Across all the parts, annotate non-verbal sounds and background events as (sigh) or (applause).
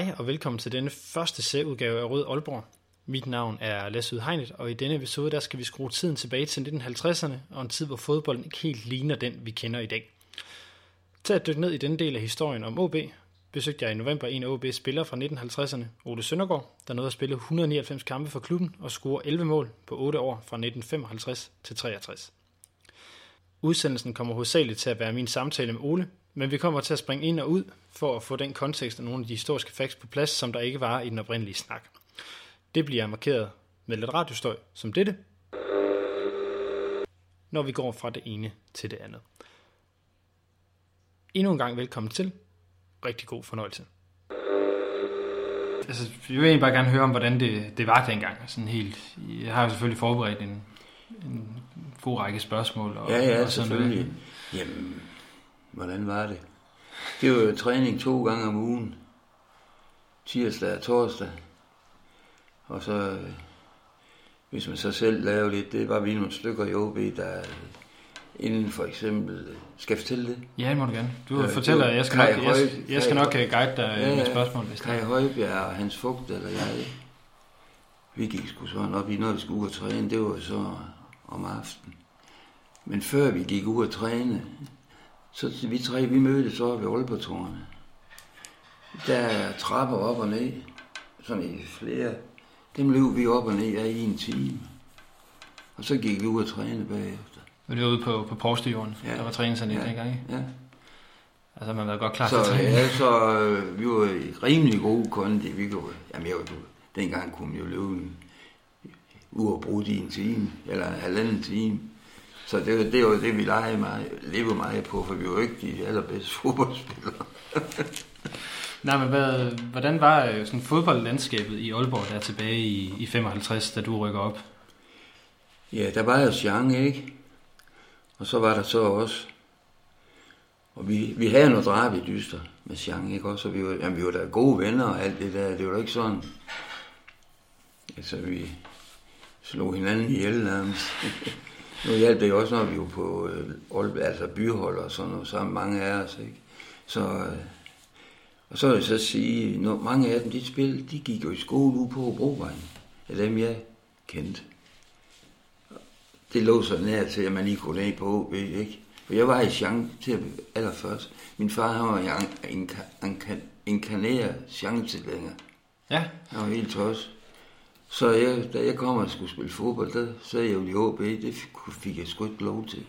Hej og velkommen til denne første serieudgave af Rød Aalborg. Mit navn er Lasse Udhegnet, og i denne episode der skal vi skrue tiden tilbage til 1950'erne, og en tid, hvor fodbolden ikke helt ligner den, vi kender i dag. Til at dykke ned i denne del af historien om OB, besøgte jeg i november en af OB's spillere fra 1950'erne, Ole Søndergaard, der nåede at spille 199 kampe for klubben og score 11 mål på 8 år fra 1955 til 63. Udsendelsen kommer hovedsageligt til at være min samtale med Ole, men vi kommer til at springe ind og ud for at få den kontekst og nogle af de historiske facts på plads, som der ikke var i den oprindelige snak. Det bliver markeret med lidt radiostøj som dette, når vi går fra det ene til det andet. Endnu en gang velkommen til. Rigtig god fornøjelse. Altså, jeg vil egentlig bare gerne høre om, hvordan det, det var dengang. Sådan helt, jeg har jo selvfølgelig forberedt en, en god række spørgsmål. Og, Ja, ja, og sådan selvfølgelig. Noget. Jamen, hvordan var det? Det var jo træning to gange om ugen. Tirsdag og torsdag. Og så, øh, hvis man så selv lavede lidt, det var vi nogle stykker i OB, der inden for eksempel, øh, skal jeg fortælle det? Ja, det må du gerne. Du Ja, fortæller, jeg skal, Kai nok, jeg, Høj- jeg skal Kai- nok øh, guide dig Ja, med spørgsmål, hvis Kai er. Højbjerg og Hans Fugt, eller jeg, vi gik sgu sådan op i, når vi skulle ud og træne, det var så om aftenen. Men før vi gik ud og træne, så vi tre, vi mødtes så ved Aalborg-tårne. Der er trapper op og ned, sådan i flere. Dem løb vi op og ned af i en time. Og så gik vi ud og træne bagefter. Men det var ude på, på Provstejorden, Ja. der var træningsanlæg Ja. dengang, ikke? Ja. Altså, man var godt klar Så, til træne. ja, så øh, vi var i rimelig gode kondi. Vi kunne, jamen, jeg dengang kunne man jo løbe uafbrudt i en time, eller en halvanden time. Så det, det var det, vi legede meget, levede meget på, for vi var jo ikke de allerbedste (laughs) fodboldspillere. Nej, men hvad, hvordan var øh, sådan fodboldlandskabet i Aalborg der tilbage i, i 55, da du rykker op? Ja, der var jo Jean, ikke? Og så var der så også. Og vi, vi havde noget drab i dyster med Jean, ikke også? Og vi var, jamen, vi var da gode venner og alt det der. Det var da ikke sådan... Altså, vi slog hinanden ihjel nærmest. (laughs) nu hjalp det jo også, når vi var på øh, altså byhold og sådan noget, sammen mange af os, ikke? Så, øh, og så vil jeg så sige, når mange af dem, de spil, de gik jo i skole ude på Brovejen. Af dem, jeg kendte det lå så nær til, at man lige kunne ned på OB, ikke? For jeg var i Jean til at allerførst. Min far, han var en, en, en, inkarneret chancelænger. Ja, Han var helt tosset. Så jeg, da jeg kom og skulle spille fodbold, der sagde jeg jo i OB, det fik- jeg sgu ikke lov til.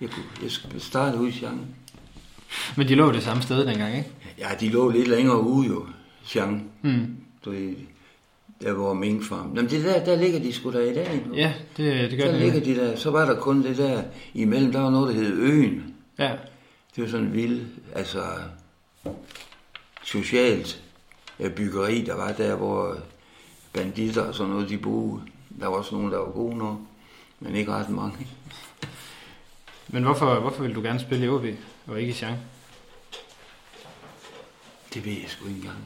Jeg, kunne, jeg skulle starte ud i Jean. men de lå det samme sted dengang, ikke? Ja, de lå lidt længere ude jo, Jean. Mm. Du der var minkfarm. Jamen det der, der ligger de sgu da i dag. nu. Ja, det, det gør Der det. ligger de der. Så var der kun det der imellem. Der var noget, der hed Øen. Ja, Det var sådan en vild, altså socialt byggeri, der var der, hvor banditter og sådan noget, de boede. Der var også nogen, der var gode nok, men ikke ret mange. men hvorfor, hvorfor vil du gerne spille i OB og ikke i Jean? Det ved jeg sgu ikke engang.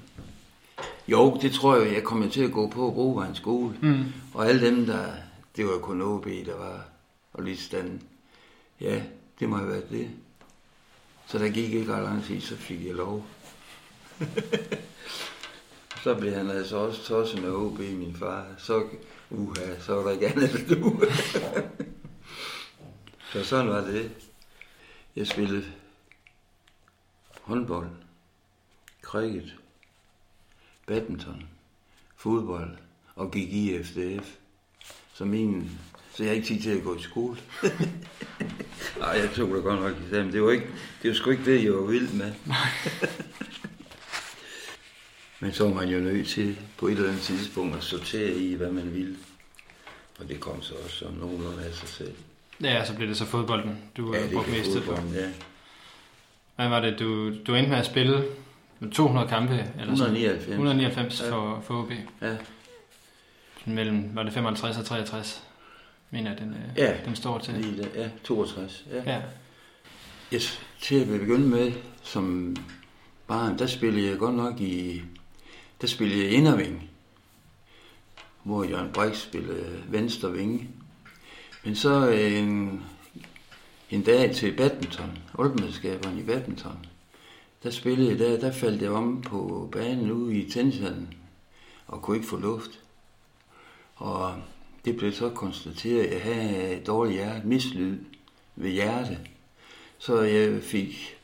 Jo, det tror jeg, jeg kommer til at gå på Brovejen skole. Mm. Og alle dem, der, det var kun OB, der var, og lidt stand. Ja, det må have været det. Så der gik ikke ret lang tid, så fik jeg lov. (laughs) så blev han altså også tosset med OB, min far. Så, uha, så var der ikke andet du. (laughs) så sådan var det. Jeg spillede håndbold, cricket, badminton, fodbold og gik i FDF. Så min, så jeg har ikke tid til at gå i skole. (laughs) Nej, jeg tog det godt nok i det var, ikke, det var sgu ikke det, jeg var vild med. Men så var man jo nødt til på et eller andet tidspunkt at sortere i, hvad man ville. Og det kom så også som nogenlunde af sig selv. Ja, så blev det så fodbolden, du ja, brugte mest tid på. Ja. Hvad var det, du, du endte med at spille med 200 kampe? Eller sådan? 199. 199 Ja. for, for OB. Ja. Mellem, var det 55 og 63, mener jeg, den, øh, Ja. den står til. Lige der, ja, 62. Ja. Ja. Yes, til at begynde med, som barn, der spillede jeg godt nok i, der spillede jeg inderving, hvor Jørgen Brix spillede venstre vinge. Men så øh, en, en dag til badminton, oldmedskaberne i badminton, der spillede jeg, der, der faldt jeg om på banen ude i tennishallen og kunne ikke få luft. Og det blev så konstateret, at jeg havde et dårligt hjerte, mislyd ved hjerte. Så jeg fik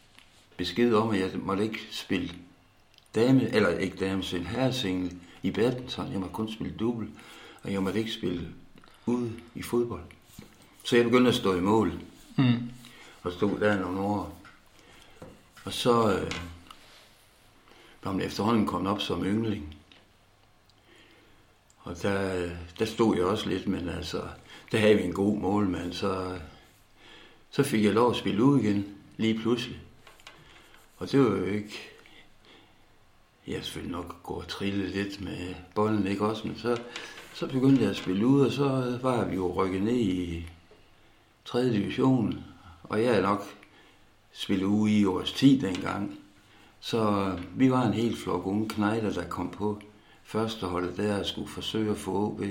besked om, at jeg måtte ikke spille dame, eller ikke dame, men herresingle i badminton. Jeg måtte kun spille dubbel, og jeg måtte ikke spille ude i fodbold. Så jeg begyndte at stå i mål. Mm. Og stod der nogle år. Og så øh, var man efterhånden kommet op som yngling. Og der, der stod jeg også lidt, men altså, der havde vi en god målmand, så, så fik jeg lov at spille ud igen, lige pludselig. Og det var jo ikke... Jeg selvfølgelig nok gå og trille lidt med bolden, ikke også? Men så, så begyndte jeg at spille ud, og så var vi jo rykket ned i 3. division. Og jeg er nok spillet ude i års 10 dengang. Så øh, vi var en helt flok unge knejder, der kom på førsteholdet der og skulle forsøge at få OB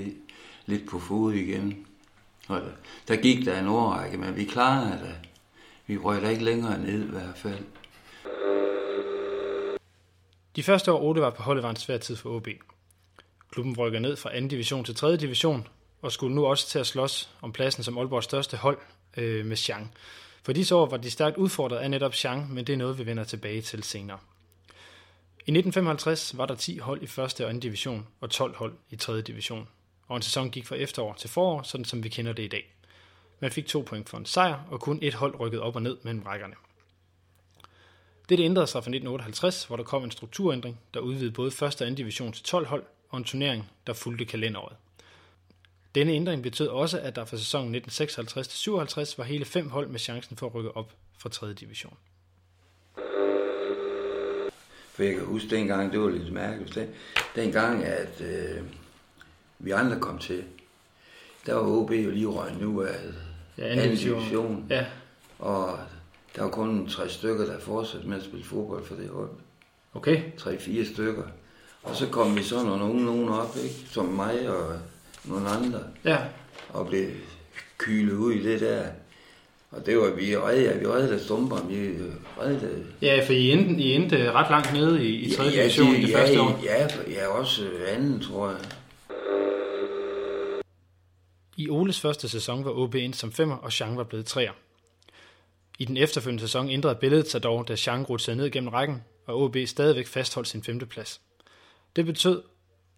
lidt på fod igen. Og øh, der gik der en årrække, men vi klarede det. Vi røg der ikke længere ned i hvert fald. De første år Ole var på holdet var en svær tid for OB. Klubben rykker ned fra 2. division til 3. division, og skulle nu også til at slås om pladsen som Aalborgs største hold øh, med Chang. For disse år var de stærkt udfordret af netop Chang, men det er noget, vi vender tilbage til senere. I 1955 var der 10 hold i første og anden division og 12 hold i 3. division, og en sæson gik fra efterår til forår, sådan som vi kender det i dag. Man fik to point for en sejr, og kun et hold rykkede op og ned mellem rækkerne. Dette ændrede sig fra 1958, hvor der kom en strukturændring, der udvidede både første og anden division til 12 hold, og en turnering, der fulgte kalenderåret. Denne ændring betød også, at der for sæsonen 1956-57 var hele fem hold med chancen for at rykke op fra 3. division. For jeg kan huske dengang, det var lidt mærkeligt, den, dengang, at øh, vi andre kom til, der var OB jo lige røgnet nu af ja, anden division. division. Ja. Og der var kun tre stykker, der fortsatte med at spille fodbold for det hold. Okay. Tre-fire stykker. Og så kom vi så nogle unge nogen op, ikke? som mig og nogle andre. Ja. Og blev kylet ud i det der. Og det var, vi redde, vi redde stumper, vi redde... Ja, for I endte, I endte ret langt nede i, i 3. Ja, division i det ja, første år. Ja, ja, også anden, tror jeg. I Oles første sæson var OB ind som femmer, og Chang var blevet træer. I den efterfølgende sæson ændrede billedet sig dog, da Chang rutsede ned gennem rækken, og OB stadigvæk fastholdt sin femteplads. Det betød,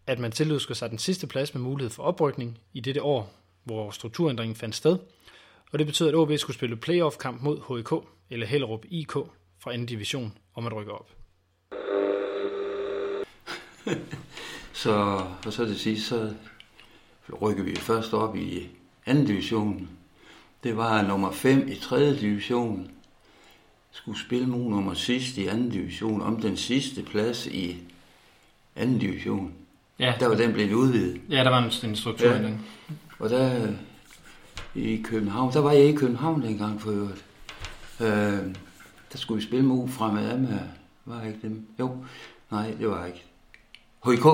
at man tilødskede sig den sidste plads med mulighed for oprykning i dette år, hvor strukturændringen fandt sted, og det betød, at OB skulle spille playoff-kamp mod HIK, eller Hellerup IK, fra anden division, om at rykke op. (laughs) så, og så det sidst, så rykker vi først op i anden division. Det var nummer 5 i tredje division. Skulle spille mod nummer sidst i anden division om den sidste plads i anden division. Ja. Der var den blevet udvidet. Ja, der var en, en strukturændring. Ja. Og der i København, der var jeg i København dengang for øvrigt. Øh, der skulle vi spille mod fremad med, var ikke dem? Jo, nej, det var ikke. HK.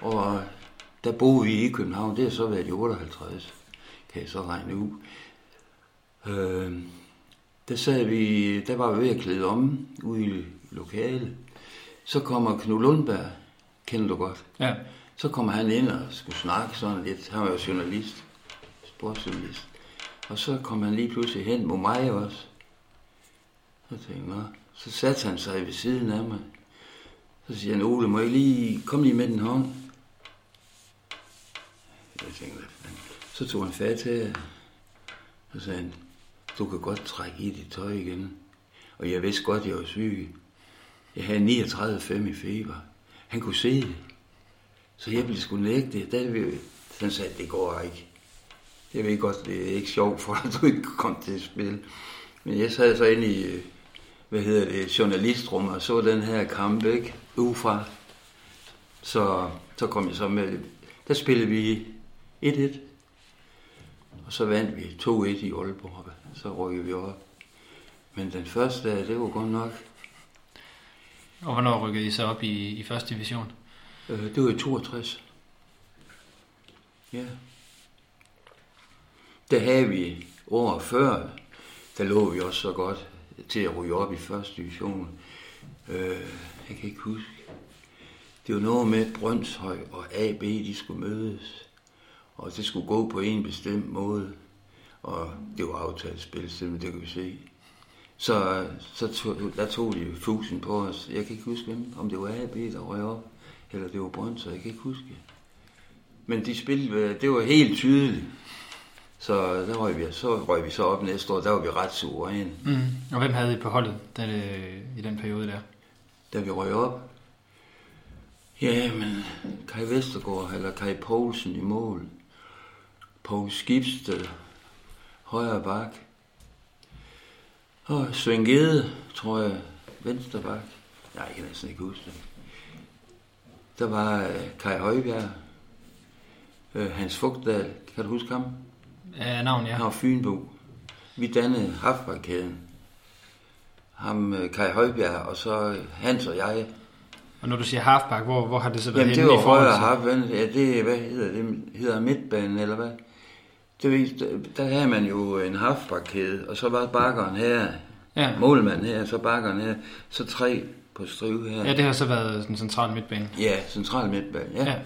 Og der boede vi i København, det har så været i 58, kan jeg så regne ud. Øh, der sad vi, der var vi ved at klæde om ude i lokalet. Så kommer Knud Lundberg, kender du godt. Ja. Så kommer han ind og skulle snakke sådan lidt. Han var jo journalist, sportsjournalist. Og så kom han lige pludselig hen mod mig også. Så tænkte jeg, så satte han sig ved siden af mig. Så siger han, Ole, må jeg lige komme lige med den hånd? Jeg tænkte, så tog han fat til, og sagde han, du kan godt trække i dit tøj igen. Og jeg vidste godt, jeg var syg. Jeg havde 39,5 i feber. Han kunne se det. Så jeg ville sgu nægte det. Der vi, han sagde, det går ikke. Jeg ved godt, det er ikke sjovt for at du ikke kom til at spille. Men jeg sad så inde i, hvad hedder det, journalistrummet og så den her kamp, ikke? Ufra. Så, så kom jeg så med, der spillede vi 1-1. Og så vandt vi 2-1 i Aalborg. Så rykkede vi op. Men den første dag, det var godt nok og hvornår rykkede I så op i, i første division? Øh, det var i 62. Ja. Der havde vi året før, der lå vi også så godt. til at ryge op i første division. Øh, jeg kan ikke huske. Det var noget med Brøndshøj og AB, de skulle mødes. Og det skulle gå på en bestemt måde. Og det var aftalt spil, det kan vi se. Så, så tog, der tog de fusen på os. Jeg kan ikke huske, om det var AB, der røg op, eller det var Brøndshøj, jeg kan ikke huske. Men de spillede, det var helt tydeligt. Så der røg vi, så røg vi så op næste år, der var vi ret suveræne. Mm. Og hvem havde I på holdet den, øh, i den periode der? Da vi røg op? Ja, men Kai Vestergaard eller Kai Poulsen i mål. Poul Skibsted, højre bak. Og Svend Gede, tror jeg, venstre bak. Nej, jeg kan næsten ikke huske det. Der var uh, Kai Højbjerg, uh, Hans Fugtdal, kan du huske ham? Ja, navn, ja. Han var Fynbo. Vi dannede Hafbarkæden. Ham, uh, Kai Højbjerg, og så Hans og jeg. Og når du siger halfback, hvor, hvor har det så været Jamen, det var højre half, ja, det, hvad hedder det, hedder midtbanen, eller hvad? Det, der, der havde man jo en halfbackkæde, og så var bakkeren her, ja. målmanden her, så bakkeren her, så tre på strive her. Ja, det har så været den centrale midtbane. Ja, central midtbane, ja. ja.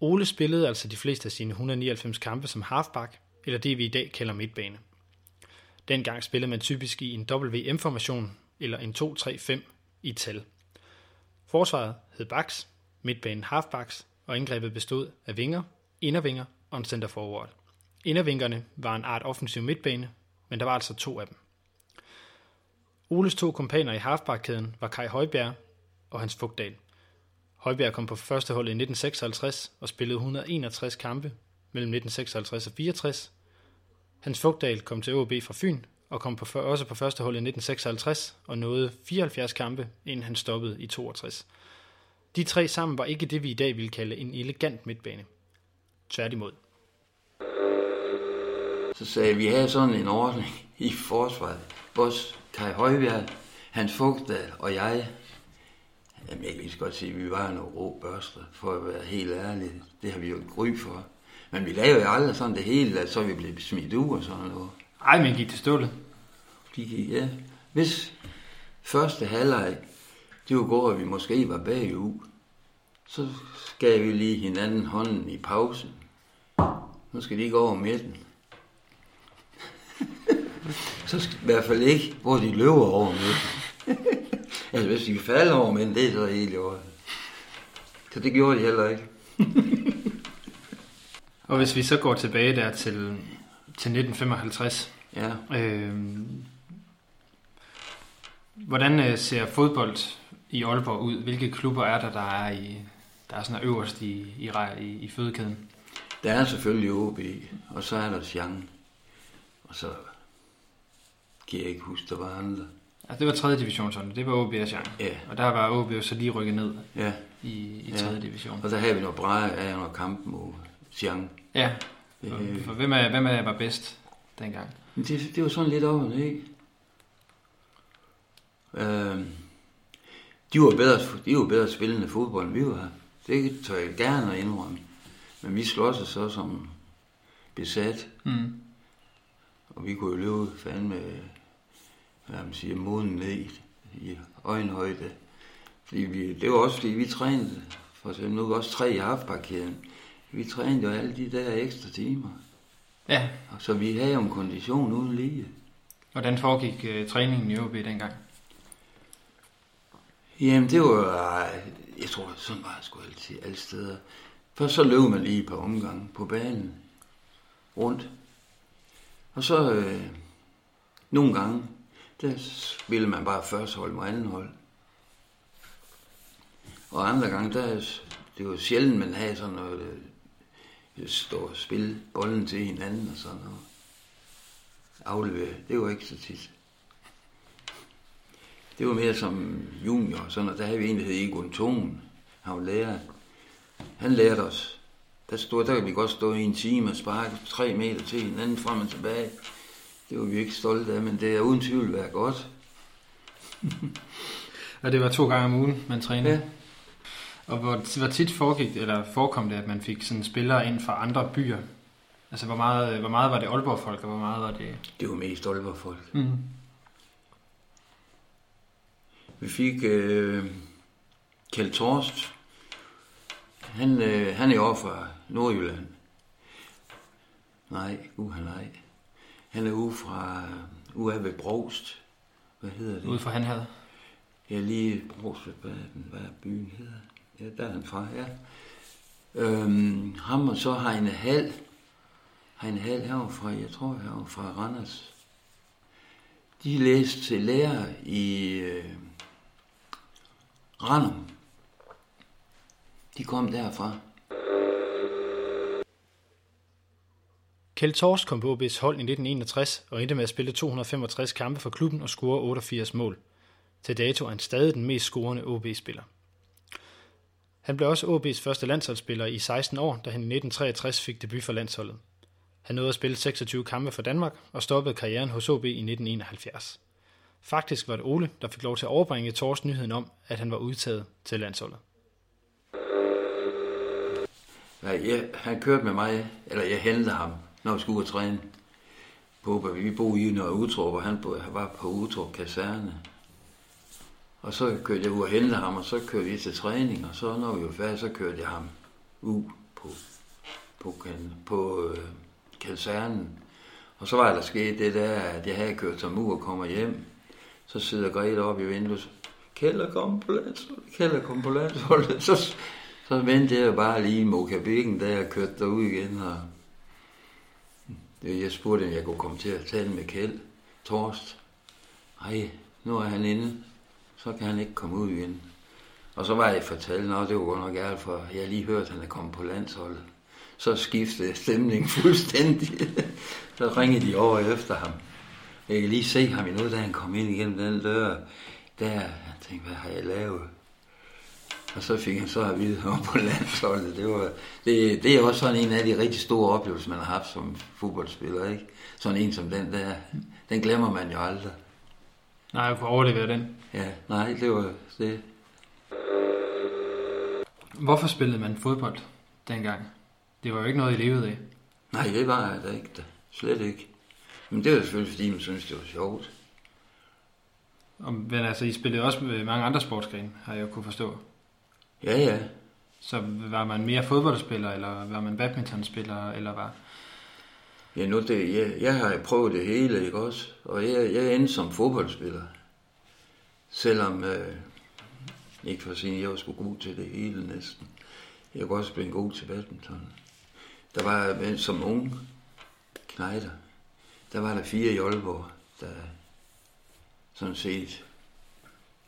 Ole spillede altså de fleste af sine 199 kampe som halfback, eller det vi i dag kalder midtbane. Dengang spillede man typisk i en WM-formation, eller en 2-3-5 i tal. Forsvaret hed backs, midtbanen halfbacks, og indgrebet bestod af vinger, indervinger og en center forward. Indervingerne var en art offensiv midtbane, men der var altså to af dem. Oles to kompaner i halfbackkæden var Kai Højbjerg og Hans Fugdal. Højbjerg kom på første hold i 1956 og spillede 161 kampe mellem 1956 og 64. Hans Fugdal kom til OB fra Fyn og kom på, også på første hold i 1956 og nåede 74 kampe, inden han stoppede i 62. De tre sammen var ikke det, vi i dag ville kalde en elegant midtbane. Tværtimod. Så sagde vi, havde sådan en ordning i forsvaret. Vores Kai Højbjerg, Hans Fugtdal og jeg, jamen jeg kan lige så godt sige, at vi var nogle rå børster, for at være helt ærlig. Det har vi jo gry for. Men vi lavede jo aldrig sådan det hele, at så vi blev smidt ud og sådan noget. Ej, men gik det stålet? De gik, ja. Hvis første halvleg, det var går, at vi måske var bagud, så gav vi lige hinanden hånden i pausen. Nu skal de ikke over midten. (laughs) så skal, i hvert fald ikke, hvor de løber over midten. (laughs) altså hvis de falder over midten, det er så helt i orden. Så det gjorde de heller ikke. (laughs) Og hvis vi så går tilbage der til, til 1955. Ja. Øh, hvordan ser fodbold i Aalborg ud? Hvilke klubber er der, der er i der er sådan øverst i, i, i, i fødekæden? Der er selvfølgelig OB, og så er der Sjang. Og så kan jeg ikke huske, der var andre. Altså, det var 3. division sådan. Det var OB og Sjang. Ja. Og der var OB så lige rykket ned ja. i, i 3. Ja. division. Og der havde vi noget bræge af under kampen mod Sjang. Ja. Øh. For hvem er, hvem er var bedst dengang? Det, det var sådan lidt over, ikke? Øh, de var bedre, de var bedre spillende fodbold, end vi var. Det tør jeg gerne indrømme. Men vi slår os så som besat. Mm. Og vi kunne jo løbe fandme, hvad man siger, moden ned i øjenhøjde. Fordi vi, det var også fordi vi trænede, for eksempel nu også tre i halfparkeringen. Vi trænede jo alle de der ekstra timer. Ja. Så vi havde jo en kondition uden lige. Hvordan foregik uh, træningen i OB dengang? Jamen det var, jeg tror sådan var det sgu altid alle steder. Først så løb man lige et par omgange på banen rundt. Og så øh, nogle gange, der spillede man bare første hold mod anden hold. Og andre gange, der, det var sjældent, man havde sådan noget, øh, stå og spille bolden til hinanden og sådan noget. Aflevere, det var ikke så tit. Det var mere som junior og sådan, og der havde vi en, der hed Egon Thun. Han var lærer. Han lærte os. Der, stod, der kan vi godt stå i en time og sparke tre meter til hinanden frem og tilbage. Det var vi ikke stolte af, men det er uden tvivl været godt. (laughs) og det var to gange om ugen, man trænede? Ja. Og hvor, hvor tit foregik, eller forekom det, at man fik sådan spillere ind fra andre byer Altså, hvor meget, hvor meget var det Aalborg-folk, og hvor meget var det... Det var mest Aalborg-folk. Mm. Vi fik øh, Kjeld Torst. Han, øh, han er over fra Nordjylland. Nej, uh, han nej. Han er ude fra, ude ved Brost. Hvad hedder det? Ude for han havde. Ja, lige Brost, hvad, er den- hvad byen hedder? Ja, der er han fra, ja. Øhm, ham og så Heine Hal. Heine Hal herovre fra, jeg tror herovre fra Randers. De læste til lærer i øh, Randum. De kom derfra. Kjeld Tors kom på OB's hold i 1961 og endte med at spille 265 kampe for klubben og score 88 mål. Til dato er han stadig den mest scorende OB-spiller. Han blev også OB's første landsholdsspiller i 16 år, da han i 1963 fik debut for landsholdet. Han nåede at spille 26 kampe for Danmark og stoppede karrieren hos OB i 1971. Faktisk var det Ole, der fik lov til at overbringe Tors nyheden om, at han var udtaget til landsholdet. Ja, jeg, han kørte med mig, eller jeg hentede ham, når vi skulle ud og træne. På, vi boede i Nørre Utrup, og han, han var på Utrup Kaserne. Og så kørte jeg ud og hentede ham, og så kørte vi til træning, og så når vi var færdige, så kørte jeg ham ud på, på, kan- på øh, kasernen. Og så var der sket det der, at jeg havde kørt som ud og kommer hjem. Så sidder Grete op i vinduet. Kælder kom på landsholdet, Kælder kom på landsholdet. Så, så ventede jeg bare lige i Mokabikken, da jeg kørte derud igen. Og det- jeg spurgte, om jeg kunne komme til at tale med Kjeld Torst. Ej, nu er han inde. Så kan han ikke komme ud igen. Og så var jeg fortalt, at det var godt nok ærligt, for jeg lige hørte, at han er kommet på landsholdet. Så skiftede stemningen (laughs) fuldstændig. så ringede de over efter ham. Jeg kan lige se ham endnu, da han kom ind igennem den dør. Der, jeg tænkte, hvad har jeg lavet? Og så fik han så at vide (laughs) om på landsholdet. Det, var, det, det er også sådan en af de rigtig store oplevelser, man har haft som fodboldspiller. Ikke? Sådan en som den der, den glemmer man jo aldrig. Nej, jeg kunne overlevere den. Ja, nej, det var det. Hvorfor spillede man fodbold dengang? Det var jo ikke noget, I levede af. Nej, det var da ikke. Da. Slet ikke. Men det var selvfølgelig, fordi man synes, det var sjovt. Og, men altså, I spillede også med mange andre sportsgrene, har jeg jo kunne forstå. Ja, ja. Så var man mere fodboldspiller, eller var man badmintonspiller, eller var... Ja, nu det, jeg, jeg har prøvet det hele, ikke også? Og jeg, jeg endte som fodboldspiller. Selvom, øh, ikke for at sige, jeg var sgu god til det hele næsten. Jeg kunne også blive god til badminton. Der var, men som ung knejder, der var der fire i Aalborg, der sådan set,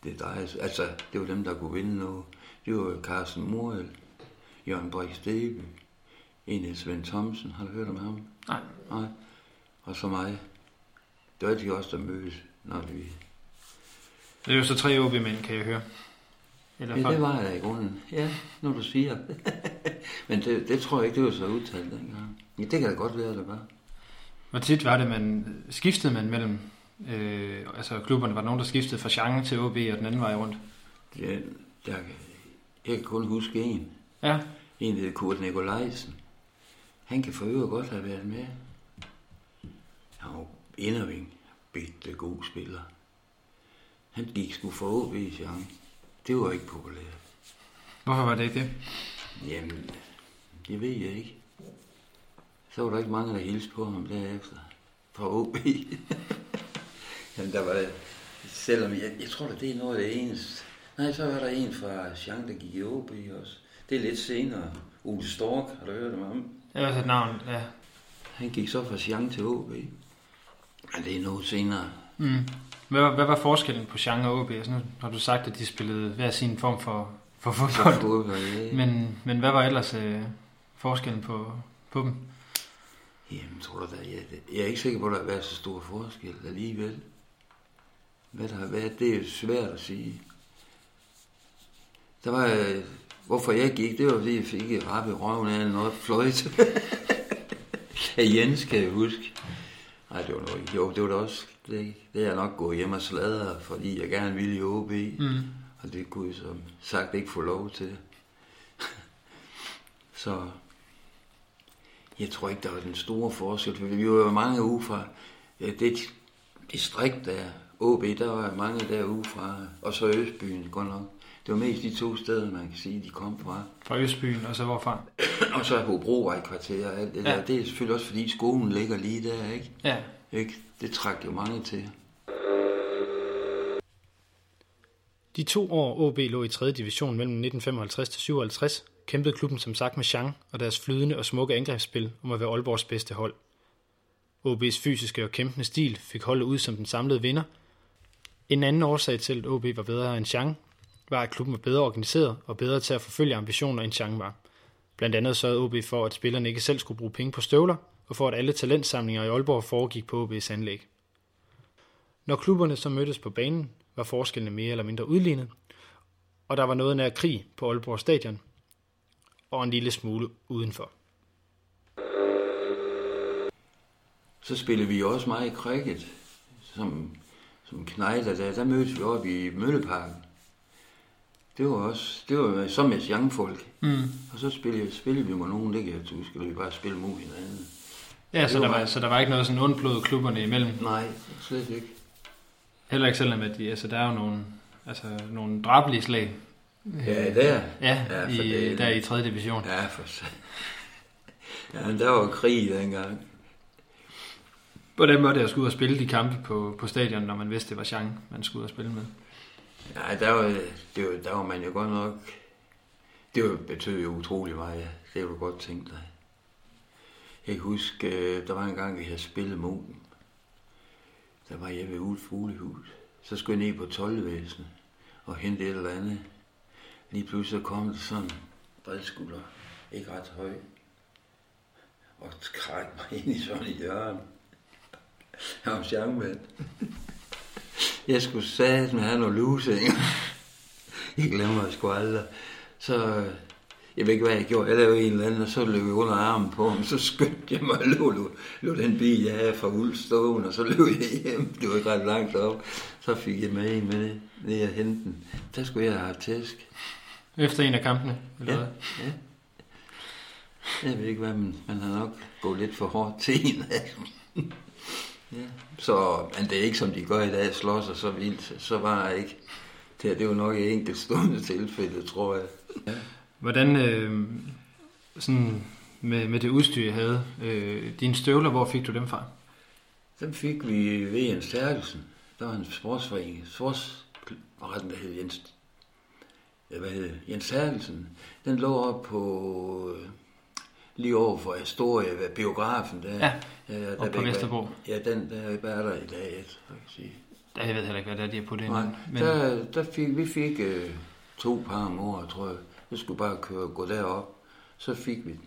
det der, altså, det var dem, der kunne vinde noget. Det var Carsten Morel, Jørgen Brix Steby, en Svend Thomsen, har du hørt om ham? Nej. Nej. Og så mig. Det var de også, der mødtes, når vi... Det er jo så tre OB-mænd, kan jeg høre. Eller Ja, det var jeg i grunden. Ja, når du siger. (laughs) Men det, det tror jeg ikke, det var så udtalt dengang. Ja, det kan da godt være, det var. Hvor tit var det, man skiftede man mellem øh, altså klubberne? Var der nogen, der skiftede fra Chang til OB og den anden vej rundt? Det, der, jeg kan kun huske en. Ja. En, der hed Kurt Nikolajsen. Han kan for øvrigt godt have været med. Han var inderving. Bitte god spiller. Han gik sgu for OB i Jean. Det var ikke populært. Hvorfor var det ikke det? Jamen, det ved jeg ikke. Så var der ikke mange, der hilste på ham derefter. Fra OB. (laughs) Jamen, der var selvom jeg, jeg tror, at det er noget af det eneste. Nej, så var der en fra Jean, der gik i OB også. Det er lidt senere. Ole Stork, har du hørt om ham? Har også et navn, ja. Han gik så fra Jean til OB. Men det er noget senere. Mm. Hvad, var, hvad var forskellen på Chang og OB? Altså, nu har du sagt, at de spillede hver sin form for, for For fodbold. fodbold, ja. Men, men hvad var ellers øh, forskellen på, på dem? Jamen, tror du da, jeg, jeg er ikke sikker på, at der har været så stor forskel alligevel. Hvad der har været, det er svært at sige. Der var, øh, hvorfor jeg gik, det var fordi jeg fik et rap i røven af noget fløjte. (laughs) af Jens, kan jeg huske. Nej, det var nok ikke. Jo, det var da også, det, det er jeg nok gået hjem og sladret, fordi jeg gerne ville i OB. Mm. Og det kunne jeg som sagt ikke få lov til. (laughs) Så Jeg tror ikke, der var den store forskel, for vi var jo mange uge fra ja, det distrikt der, OB, der var mange der uge fra, og så Østbyen, godt nok. Det var mest de to steder, man kan sige, de kom fra. Fra Østbyen, og så hvorfra? (clears throat) og så Hobrovej kvarter og alt det ja. der. Det er selvfølgelig også, fordi skolen ligger lige der, ikke? Ja. ikke? Det trak jo mange til. De to år OB lå i 3. division mellem 1955 til 57, kæmpede klubben som sagt med Chang og deres flydende og smukke angrebsspil om at være Aalborgs bedste hold. OB's fysiske og kæmpende stil fik holdet ud som den samlede vinder. En anden årsag til, at OB var bedre end Chang, var, at klubben var bedre organiseret og bedre til at forfølge ambitioner, end Chang var. Blandt andet sørgede OB for, at spillerne ikke selv skulle bruge penge på støvler, og for at alle talentsamlinger i Aalborg foregik på OB's anlæg. Når klubberne så mødtes på banen, var forskellene mere eller mindre udlignet, og der var noget nær krig på Aalborg Stadion, og en lille smule udenfor. Så spillede vi også meget cricket, som, som knejder der. Der mødtes vi oppe i Mølleparken. Det var også, det var som med young-folk. Mm. Og så spillede, spillede vi med nogen, det kan jeg huske, eller vi bare spille mod hinanden. Ja, så der, var- var, så der var ikke noget sådan ondblod klubberne imellem. Nej, slet ikke. Heller ikke selvom, at de, altså, der er jo nogle, altså, nogle drabelige slag. Ja, der. Ja, Ja, for i, der i 3. division. Ja, for. (laughs) Ja, men der var krig dengang. Hvordan var det at skulle ud og spille de kampe på, på stadion, når man vidste, det var Chang, man skulle ud og spille med? Nej, der var, det var, der var man jo godt nok... Det var, betød jo utrolig meget, ja. Det har du godt tænkt dig. Jeg kan huske, øh, der var en gang, vi havde spillet mod dem. Der var jeg ved Ulf Fuglehus. Så skulle jeg ned på tolvvæsenet og hente et eller andet. Lige pludselig kom der sådan en bredskulder, ikke ret høj, og skræk mig ind i sådan et hjørne. Jeg var sjangmand. Jeg skulle satme have noget lusing. Jeg glemmer det sgu aldrig. Så jeg ved ikke, hvad jeg gjorde. Jeg lavede en eller anden, og så løb jeg under armen på ham. Så skyndte jeg mig og lå, lå, lå den bil, jeg havde fra Ulf stående, og så løb jeg hjem. Det var ikke ret langt op. Så fik jeg med en med ned og hente den. Der skulle jeg have tæsk. Efter en af kampene? Eller Ja, hvad? ja. Jeg ved ikke, hvad man, man har nok gået lidt for hårdt til en af dem. ja. Så, men det er ikke som de gør i dag, slår sig så vildt. Så var jeg ikke. Det, her, det var nok et enkelt stående tilfælde, tror jeg. Ja. Hvordan, øh, sådan med, med det udstyr, jeg havde, øh, dine støvler, hvor fik du dem fra? Dem fik vi ved Jens Terkelsen. Der var en sportsforening. Sports... Hvad var den, der hed Jens... Hvad hed det? Jens Terkelsen. Den lå op på... øh, Lige over for Astoria, ved biografen der. Ja, ja der oppe på Vesterbro. Ja, den der er der i dag, jeg kan sige. Der, jeg ved heller ikke, hvad det er, de har det. Nej, men, der, der fik, vi fik øh, to par om året, tror jeg. Vi skulle bare køre, gå derop. Så fik vi den.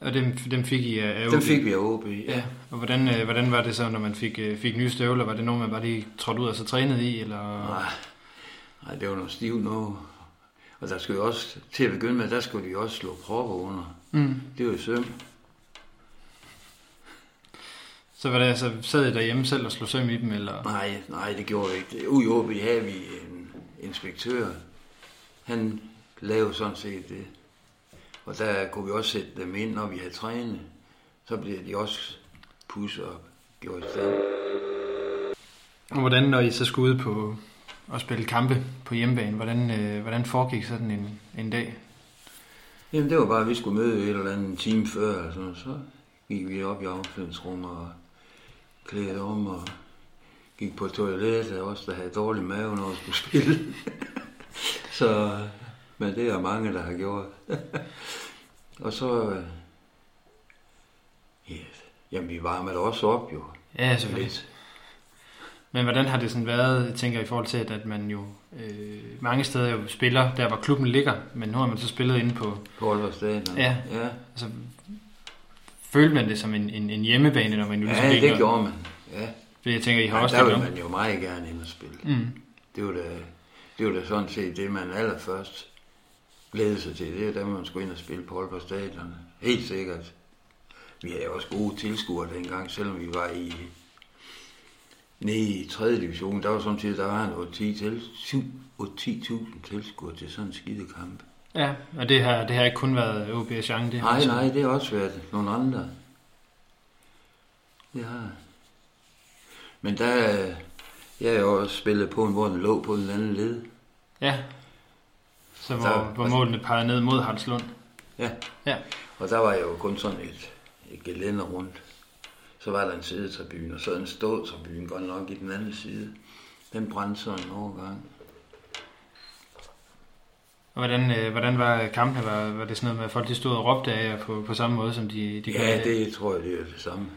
og dem, dem fik I af, OB? fik vi af OB, ja. Ja, og hvordan, øh, hvordan var det så, når man fik, øh, fik nye støvler? Var det nogen, man bare lige trådte ud og så trænede i? Eller? Nej, nej, det var noget stivt noget. Og der skulle jo også, til at begynde med, der skulle vi også slå propper under. Mm. Det var jo søm. Så var det altså, sad I derhjemme selv og slog søm i dem? Eller? Nej, nej, det gjorde vi ikke. Ude i OB havde vi en inspektør. Han lavede sådan set det. Og der kunne vi også sætte dem ind, når vi havde trænet. Så blev de også pusset og gjort i stand. Og hvordan, når I så skulle ud på og spille kampe på hjemmebane, hvordan, øh, hvordan foregik sådan en, en dag? Jamen, det var bare, at vi skulle møde et eller andet time før, noget. så gik vi op i affaldsrummet og klædte om og gik på toilettet, også der havde dårlig mave, når vi skulle spille. (laughs) så, men det er mange, der har gjort. (laughs) og så, øh, ja, jamen, vi varmede også op jo. Ja, selvfølgelig. Lidt. Men hvordan har det sådan været, jeg tænker i forhold til, at, at man jo øh, mange steder jo spiller, der hvor klubben ligger, men nu har man så spillet inde på, På Aalborg Stadion. Ja. ja. altså, følte man det som en, en, en hjemmebane, når man jo ligesom Ja, det gjorde man. Ja. Fordi jeg tænker, I har ja også der lidt vil om. man jo meget gerne ind og spille. Mm. Det var da, det var da sådan set det, man allerførst glædede sig til. Det er da man skulle ind og spille på Aalborg Stadion. Helt sikkert. Vi havde også gode tilskuere dengang, selvom vi var i nede i 3. division. Der var samtidig, der var en 8-10 til, 10.000 tilskuere til sådan en skidekamp. Ja, og det har, det har ikke kun været OB og Jean, det har Nej, også- nej, det har også været nogle andre. Det har jeg. Men der, jeg har jo også spillet på en, hvor den lå på den anden led. Ja. Så hvor, Der- hvor målene peger ned mod Hartslund. Ja. Ja. Og der var jo kun sådan et, et gelænder rundt. Så var der en sidetribune, og så en ståtribune godt nok i den anden side. Den brændte sådan en overgang. Og hvordan, øh, hvordan var kampene? Var, var det sådan noget med, at folk de stod og råbte af jer på, på samme måde, som de, de gør i Ja, det tror jeg, det er det samme.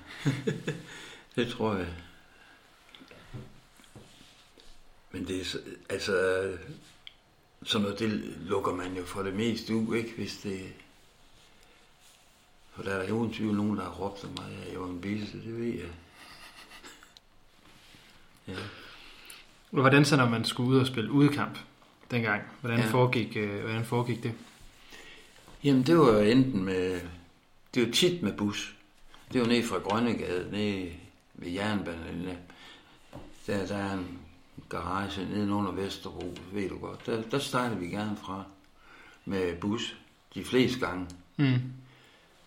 (laughs) det tror jeg. Men det er så- altså, sådan noget, det lukker man jo for det meste ud, ikke? Hvis det... For der er jo uden tvivl nogen, der har råbt af mig, at jeg var en bisse, det ved jeg. Ja. Hvordan så, når man skulle ud og spille udekamp dengang? Hvordan, Ja. foregik, øh, hvordan foregik det? Jamen, det var enten med... Det var tit med bus. Det var ned fra Grønnegade, ned ved jernbanen. Der, der er en garage nede under Vesterbro, ved du godt. Der, der startede vi gerne fra med bus de fleste gange. Mm.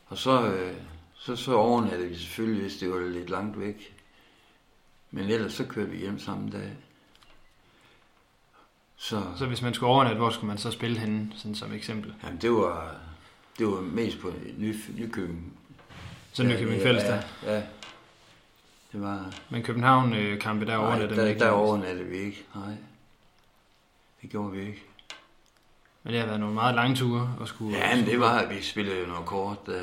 Og så, øh, så, så overnattede vi selvfølgelig, hvis det var lidt langt væk. Men ellers så kørte vi hjem samme dag. Så, Så hvis man skulle overnatte, hvor skulle man så spille henne, sådan som eksempel? jamen, det var, det var mest på Ny, Nykøbing. Så Nykøbing Fællesdag. Ja, ja, det var... Men København-kampe, der Nej, overnatte man der, ikke. der overnattede vi ikke. Nej, det gjorde vi ikke. Men det har været nogle meget lange ture at skulle... Ja, men det var, at vi spillede jo noget kort. Der,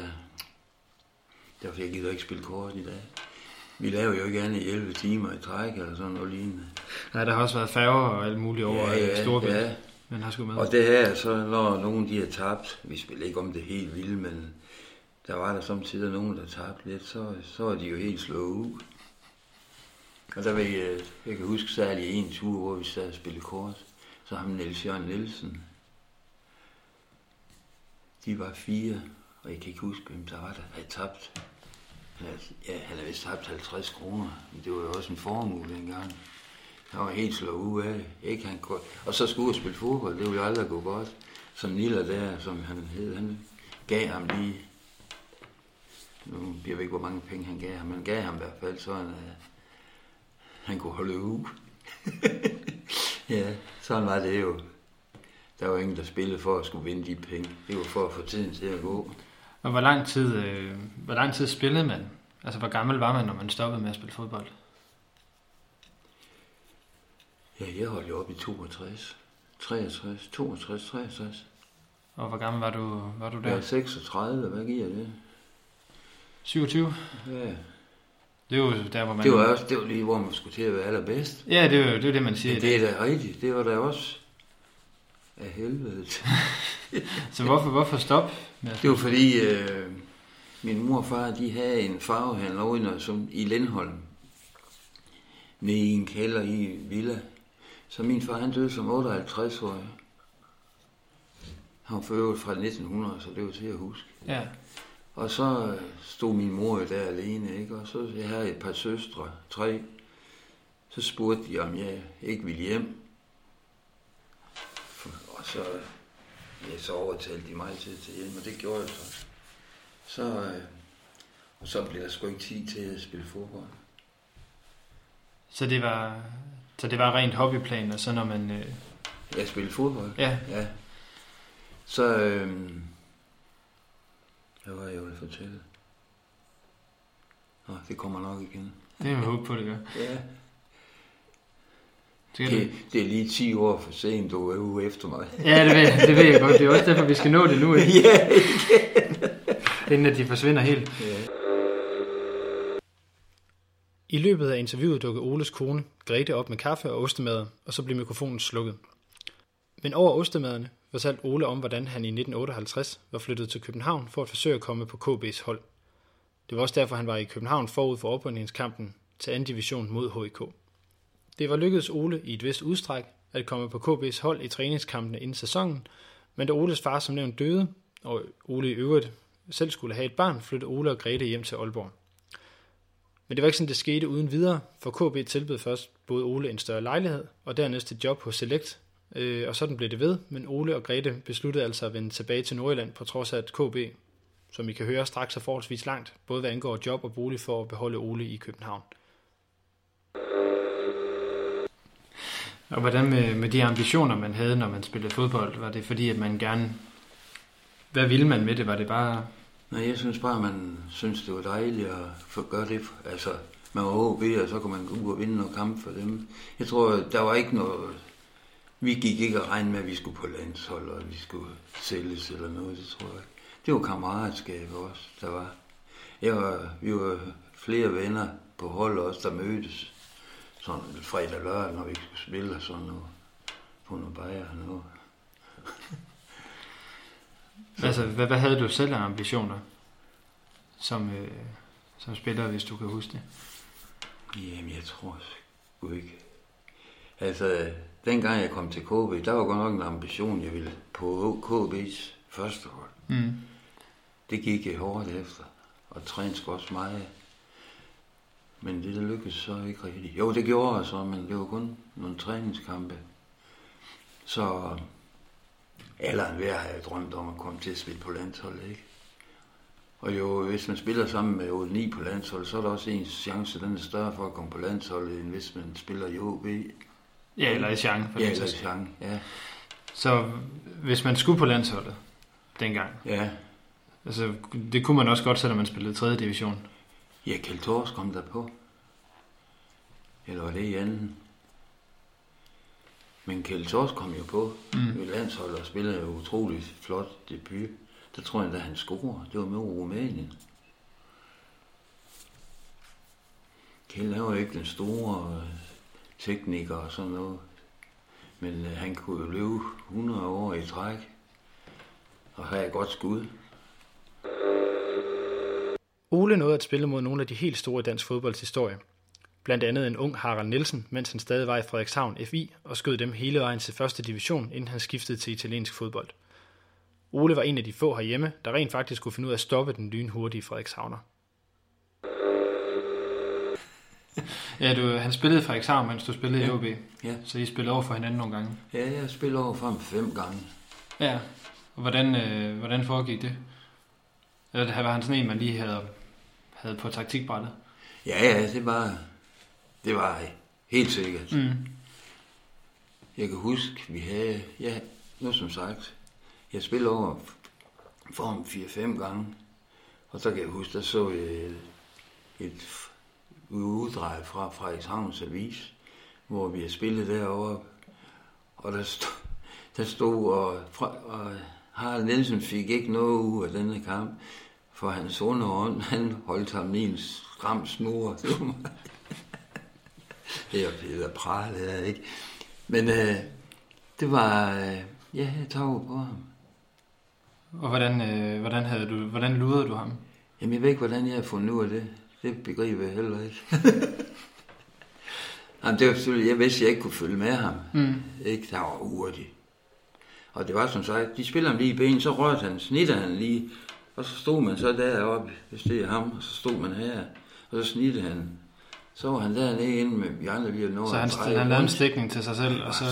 derfor jeg gider ikke spille kort i dag. Vi laver jo ikke andet i 11 timer i træk eller sådan noget lignende. Nej, der har også været færger og alt muligt over ja, ja, Storbælt, ja. men har sgu med. Og det her, så når nogen de har tabt, vi spiller ikke om det helt vildt, men der var der samtidig nogen, der tabte lidt, så, så var de jo helt slået ud. Og der vil jeg, jeg kan huske særlig en tur, hvor vi sad og spillede kort. Så ham Niels Jørgen Nielsen. De var fire, og jeg kan ikke huske, hvem der var der havde tabt. Han havde- Ja, han havde vist tabt 50 kroner, men det var jo også en formue dengang. Han var helt slået ud af det. Ikke? Han kunne... Og så skulle ud og spille fodbold, det ville jo aldrig gå godt. Så Nilla der, som han hed, han gav ham lige... Nu jeg ved ikke, hvor mange penge han gav ham, men han gav ham i hvert fald sådan, at han kunne holde ud. (laughs) ja, sådan var det jo. Der var ingen, der spillede for at skulle vinde de penge. Det var for at få tiden til at gå. Og hvor lang tid, øh, hvor lang tid spillede man? Altså, hvor gammel var man, når man stoppede med at spille fodbold? Ja, jeg holdt jo op i 62, 63, 62, 63. Og hvor gammel var du, var du der? 36, hvad giver det? 27? Ja, Det er jo der, hvor man... det var også det var lige, hvor man skulle til at være allerbedst. Ja, det er jo det, er det man siger. Men det er da rigtigt, det var da også af helvede. (laughs) Så hvorfor, hvorfor stop? Med Det var fordi, øh, min mor og far, de havde en farvehandler over som i Lindholm. Nede i en kælder i villa. Så min far, han døde som 58-årig. Han var for øvrigt fra 1900, så det var til at huske. Ja. Og så øh, stod min mor jo der alene, ikke? Og så jeg havde et par søstre, tre. Så spurgte de, om jeg ikke ville hjem. Så, ja, så overtalte de mig til at tage hjem, og det gjorde jeg så. Så, øh, og så blev der sgu ikke tid til at spille fodbold. Så det var, så det var rent hobbyplan, og så når man... Øh, Jeg spillede fodbold. ja, Ja. Så, øh, hvad var jeg ville fortælle? Nå, det kommer nok igen. det er jo håb på, det gør. Ja. Det, Det, det er lige 10 år for sent, du er ude efter mig. ja, det ved, det ved jeg godt. Det er også derfor, vi skal nå det nu, ikke? (laughs) Ja, inden at de forsvinder helt. ja. I løbet af interviewet dukkede Oles kone Grete op med kaffe og ostemad, og så blev mikrofonen slukket. Men over ostemaderne fortalte Ole om, hvordan han i 1958 var flyttet til København for at forsøge at komme på KB's hold. Det var også derfor, han var i København forud for oprykningskampen til anden division mod HIK. Det var lykkedes Ole i et vist udstræk at komme på KB's hold i træningskampene inden sæsonen, men da Oles far som nævnt døde, og Ole i øvrigt selv skulle have et barn, flyttede Ole og Grete hjem til Aalborg. Men det var ikke sådan, det skete uden videre, for KB tilbød først både Ole en større lejlighed, og dernæst et job hos Select, øh, og sådan blev det ved, men Ole og Grete besluttede altså at vende tilbage til Nordjylland, på trods af at KB som I kan høre straks er forholdsvis langt, både hvad angår job og bolig for at beholde Ole i København. Og hvordan med, med de ambitioner, man havde, når man spillede fodbold? Var det fordi, at man gerne... Hvad ville man med det? Var det bare... Nej, jeg synes bare, man synes, det var dejligt at få gøre det. Altså, man var OB, og så kunne man gå ud og vinde noget kamp for dem. Jeg tror, der var ikke noget... Vi gik ikke og regne med, at vi skulle på landshold, og vi skulle sælges eller noget, det tror jeg ikke. Det var kammeratskab også, der var. Jeg var, vi var flere venner på hold også, der mødtes sådan fredag lørdag, når vi skulle spille og sådan noget. På noget bajer og noget. (laughs) altså, hvad, hvad havde du selv af ambitioner som, øh, som spiller, hvis du kan huske det? Jamen, jeg tror sgu ikke. Altså, dengang jeg kom til KB, der var godt nok en ambition, jeg ville på KB's første hold. Mm. Det gik jeg hårdt efter, og trænede også meget. Men det der lykkedes så ikke rigtigt. Jo, det gjorde jeg så, men det var kun nogle træningskampe. Så en hver har jeg drømt om at komme til at spille på landsholdet, ikke? Og jo, hvis man spiller sammen med 8-9 på landsholdet, så er der også en chance, den er større for at komme på landsholdet, end hvis man spiller i OB. Ja, eller i Chang. Ja, eller i Chang, ja. Så hvis man skulle på landsholdet dengang, ja. altså, det kunne man også godt, selvom man spillede 3. division. Ja, Kjeld Thors kom der på. Eller var det i anden? Men Kjeld Thors kom jo på mm. ved landsholdet og spillede jo utroligt flot debut. Der tror jeg, da han scorede. Det var med Rumænien. Kjeld er jo ikke den store øh, tekniker og sådan noget. Men øh, han kunne jo løbe 100 år i træk og have et godt skud. Ole nåede at spille mod nogle af de helt store i dansk fodbolds historie. Blandt andet en ung Harald Nielsen, mens han stadig var i Frederikshavn FI, og skød dem hele vejen til første division, inden han skiftede til italiensk fodbold. Ole var en af de få herhjemme, der rent faktisk kunne finde ud af at stoppe den lynhurtige Frederikshavner. (laughs) Ja, du, han spillede i Frederikshavn, mens du spillede ja. i OB. Ja. Så I spillede over for hinanden nogle gange? Ja, jeg spillede over for ham fem gange. Ja, og hvordan, øh, hvordan foregik det? Eller var han sådan en, man lige havde, havde på taktikbrættet? Ja, ja, det var, det var helt sikkert. Mm. Jeg kan huske, vi havde, ja, nu som sagt, jeg spillede over for ham 4-5 gange, og så kan jeg huske, der så jeg et, et uddrag fra Frederikshavns Avis, hvor vi har spillet derovre, og der stod, der stod og, og Harald Nielsen fik ikke noget ud af denne kamp, for hans underhånd, han holdt ham i en stram snor. (laughs) det er Peter Pral, det er ikke. Men øh, det var, øh, ja, jeg tog på ham. Og hvordan, øh, hvordan, havde du, hvordan lurede du ham? Jamen, jeg ved ikke, hvordan jeg har fundet ud af det. Det begriber jeg heller ikke. (laughs) Jamen, det var selvfølgelig, jeg vidste, at jeg ikke kunne følge med ham. Mm. Ikke, der var hurtigt. Og det var som sagt, de spiller ham lige i benen, så rørte han, snitter han lige, og så stod man så deroppe, hvis det er ham, og så stod man her, og så snittede han. Så var han dernede inde med vi andre lige noget. Så han, han lavede en stikning til sig selv? Og så...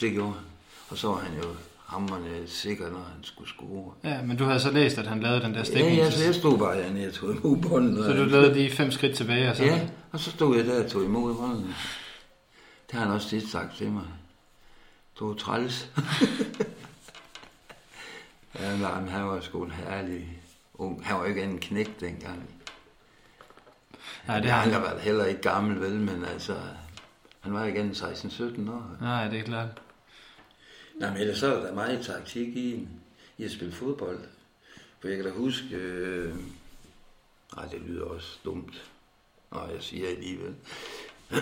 Det gjorde han. Og så var han jo hammerne sikker, når han skulle score. Ja, men du havde så læst, at han lavede den der stikning? Ja, ja så jeg stod bare hernede og tog imod bolden. Så du lavede de fem skridt tilbage? Og så... Ja, og så stod jeg der og tog imod bolden. Det har han også tit sagt til mig. Du er træls. (laughs) ja, men han var sgu en herlig ung. Han var jo ikke en knæk dengang. Nej, det har han. Han har været heller ikke gammel, vel, men altså, han var igen 16-17 år. Nej, det er klart. Nej, men ellers så er der meget taktik i, i at spille fodbold. For jeg kan da huske, øh, nej, det lyder også dumt, når jeg siger alligevel. (clears throat)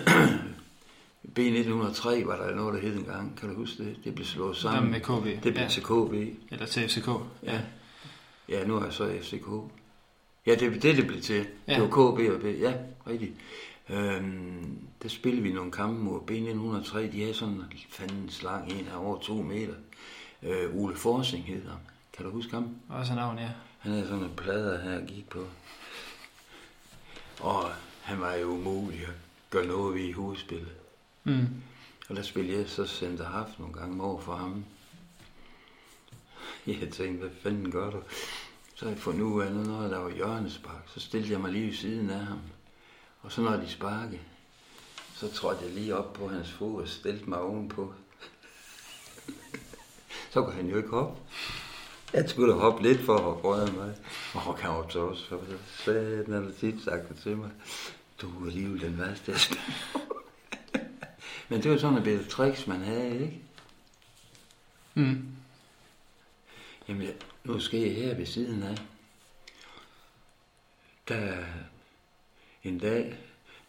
B1903 var der noget, der hed engang. Kan du huske det? Det blev slået sammen. med KB. Det blev ja. til KB. Eller til FCK. Ja. Ja, nu er jeg så FCK. Ja, det det, det blev til. Ja. Det var KB og B. Ja, rigtigt. Øhm, der spillede vi nogle kampe mod B903. De havde sådan en fandens lang en af over to meter. Øh, Ole Forsing hed han. Kan du huske ham? Også navn, ja. Han havde sådan en plade her gik på. Og han var jo umulig at gøre noget ved i hovedspillet. Mm. Og der spillede jeg så center nogle gange over for ham. (laughs) Jeg tænkte, hvad fanden gør du? Så har jeg fundet ud af, når der var hjørnespark, så stillede jeg mig lige ved siden af ham. Og så når de sparkede, så trådte jeg lige op på hans fod og stillede mig ovenpå. (laughs) så kunne han jo ikke hoppe. Jeg skulle da hoppe lidt for at røre mig. Og kan hoppe så også, for så den har tit sagt til mig, du er alligevel den værste. (laughs) Men det var sådan et bedre tricks, man havde, ikke? Mm. Jamen, nu jeg her ved siden af. Der en dag,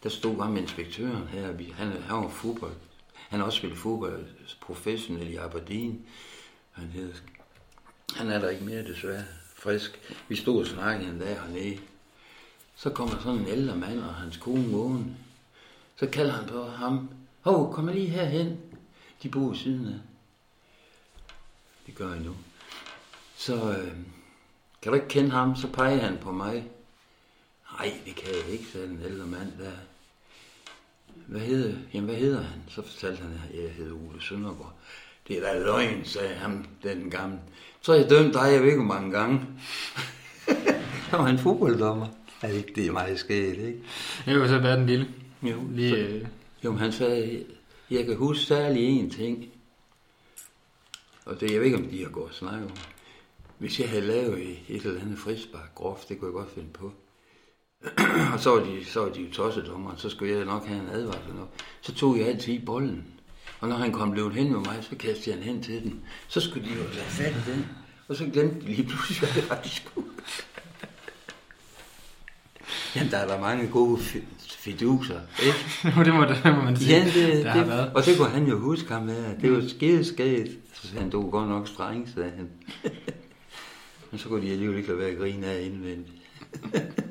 der stod ham inspektøren her. Vi, han, han var fodbold. Han har også spillet fodbold professionelt i Aberdeen. Han, hed, han er der ikke mere desværre frisk. Vi stod og snakkede en dag hernede. Så kommer sådan en ældre mand og hans kone vågen. Så kalder han på ham. Hov, kom lige herhen. De bor siden af. Det gør jeg nu. Så øh, kan du ikke kende ham? Så peger han på mig. Nej, det kan jeg ikke, sagde den ældre mand der. Hvad hedder, jamen, hvad hedder han? Så fortalte han, at jeg hedder Ole Søndergaard. Det er da løgn, sagde han, den gamle. Så jeg dømt dig, jeg ved ikke hvor mange gange. (laughs) han var en fodbolddommer. Ja, det er meget sket, ikke? Det var så være den lille. Jo, Lige, så, øh, jo men han sagde, jeg kan huske særlig én ting. Og det, jeg ved ikke, om de har gået og snakket om. Hvis jeg havde lavet et eller andet frispark groft, det kunne jeg godt finde på. (clears throat) og så var de, så var de jo tossedommer, så skulle jeg nok have en advarsel nok. Så tog jeg altid i bolden. Og når han kom løbet hen med mig, så kastede han hen til den. Så skulle de jo have fat i den. Og så glemte de lige pludselig, hvad det var, de skulle. Jamen, der er der mange gode fi- fiduser, ikke? (laughs) det, må, det må man sige. Ja, det, der det, været. og det kunne han jo huske ham med. Det var skide skægt. Så sagde han, du var godt nok streng, sagde han. (laughs) Men så kunne de alligevel ikke lade være at grine af indvendigt. (laughs)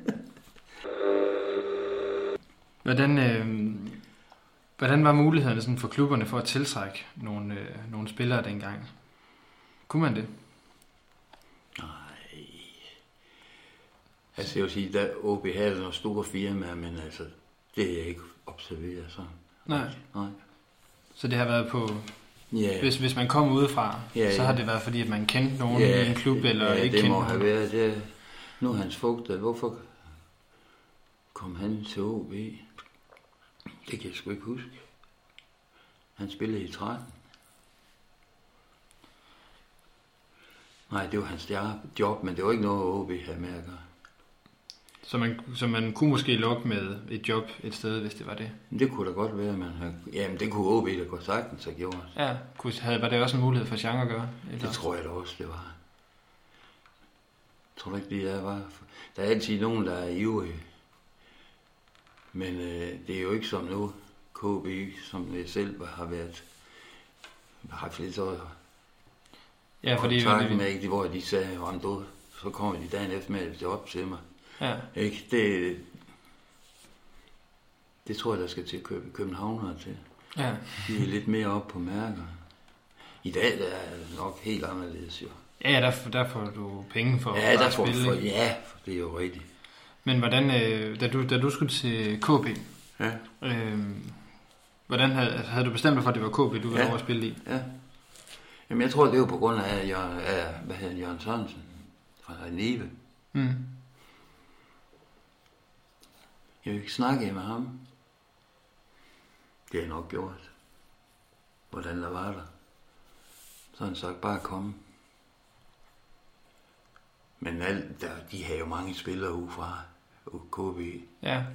Hvordan, øh, hvordan var mulighederne sådan for klubberne for at tiltrække nogle, øh, nogle spillere dengang? Kunne man det? Nej. Altså jeg vil sige, der OB havde nogle store firmaer, men altså, det er jeg ikke observeret så. Nej. Nej. Så det har været på, Ja, hvis, hvis man kom udefra, Ja, så har det været fordi, at man kendte nogen i en klub, eller ja, ikke det kendte må have været det. Nu er hans fugt, hvorfor kom han til OB? Det kan jeg sgu ikke huske. Han spillede i 13. Nej, det var hans job, men det var ikke noget, OB havde med at gøre. Så man, så man kunne måske lokke med et job et sted, hvis det var det. Det kunne da godt være, man havde... Jamen, det kunne OB da godt sagtens have gjort. Ja, kunne, havde, var det også en mulighed for Jean at gøre? Eller? Det tror jeg da også, det var. Jeg tror du ikke, det er var. Der er altid nogen, der er ivrige. Men øh, det er jo ikke som nu. KB, som jeg selv har været har haft lidt så ja, fordi kontakt med, ikke, hvor de sagde, om du, så kommer de dagen efter med et job til mig. Ja, Ikke? Det, det tror jeg, der skal til Køb, Københavnere til. ja. De er lidt mere op på mærker. I dag der er det nok helt anderledes jo. ja der, der får du penge for Ja, at der får spille. for, ja, for det er jo rigtigt. Men hvordan, øh, da, du, da du skulle til KB, Ja. øh, hvordan havde, havde du bestemt dig for, at det var KB, du ville Ja. over at spille i? Ja. Jamen, jeg tror, det var på grund af, Jørgen, af hvad hedder Jørgen Sørensen fra Nive. Mm. Jeg vil ikke snakke med ham. Det jeg nok gjort. Hvordan der var der. Så han sagt, bare kom. Men alt, der, de har jo mange spillere ude fra KB. Ja,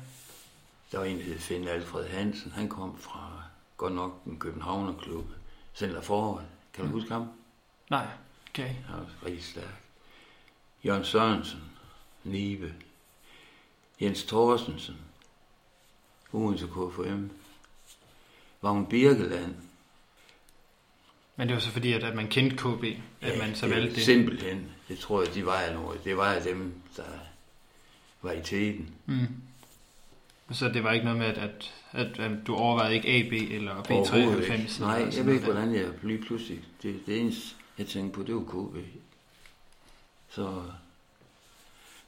Der var en, der hed Finn Alfred Hansen. Han kom fra godt nok en Københavnerklub. Center Forward. Kan du huske ham? nej, okay. Han var rigtig stærk. Jørgen Sørensen, Nibe, Jens Thorstensen, Odense KFM, Vagn Birkeland. Men det var så fordi, at, at man kendte KB, at man så det er valgte det. Simpelthen. Det tror jeg, de var af noget. Det var af dem, der var i teten. Mm. Så det var ikke noget med, at, at, at, at du overvejede ikke AB eller Overhovedet B93? ikke. Nej, eller jeg ved ikke, hvordan jeg lige pludselig... Det, det eneste, jeg tænkte på, det var KB. Så...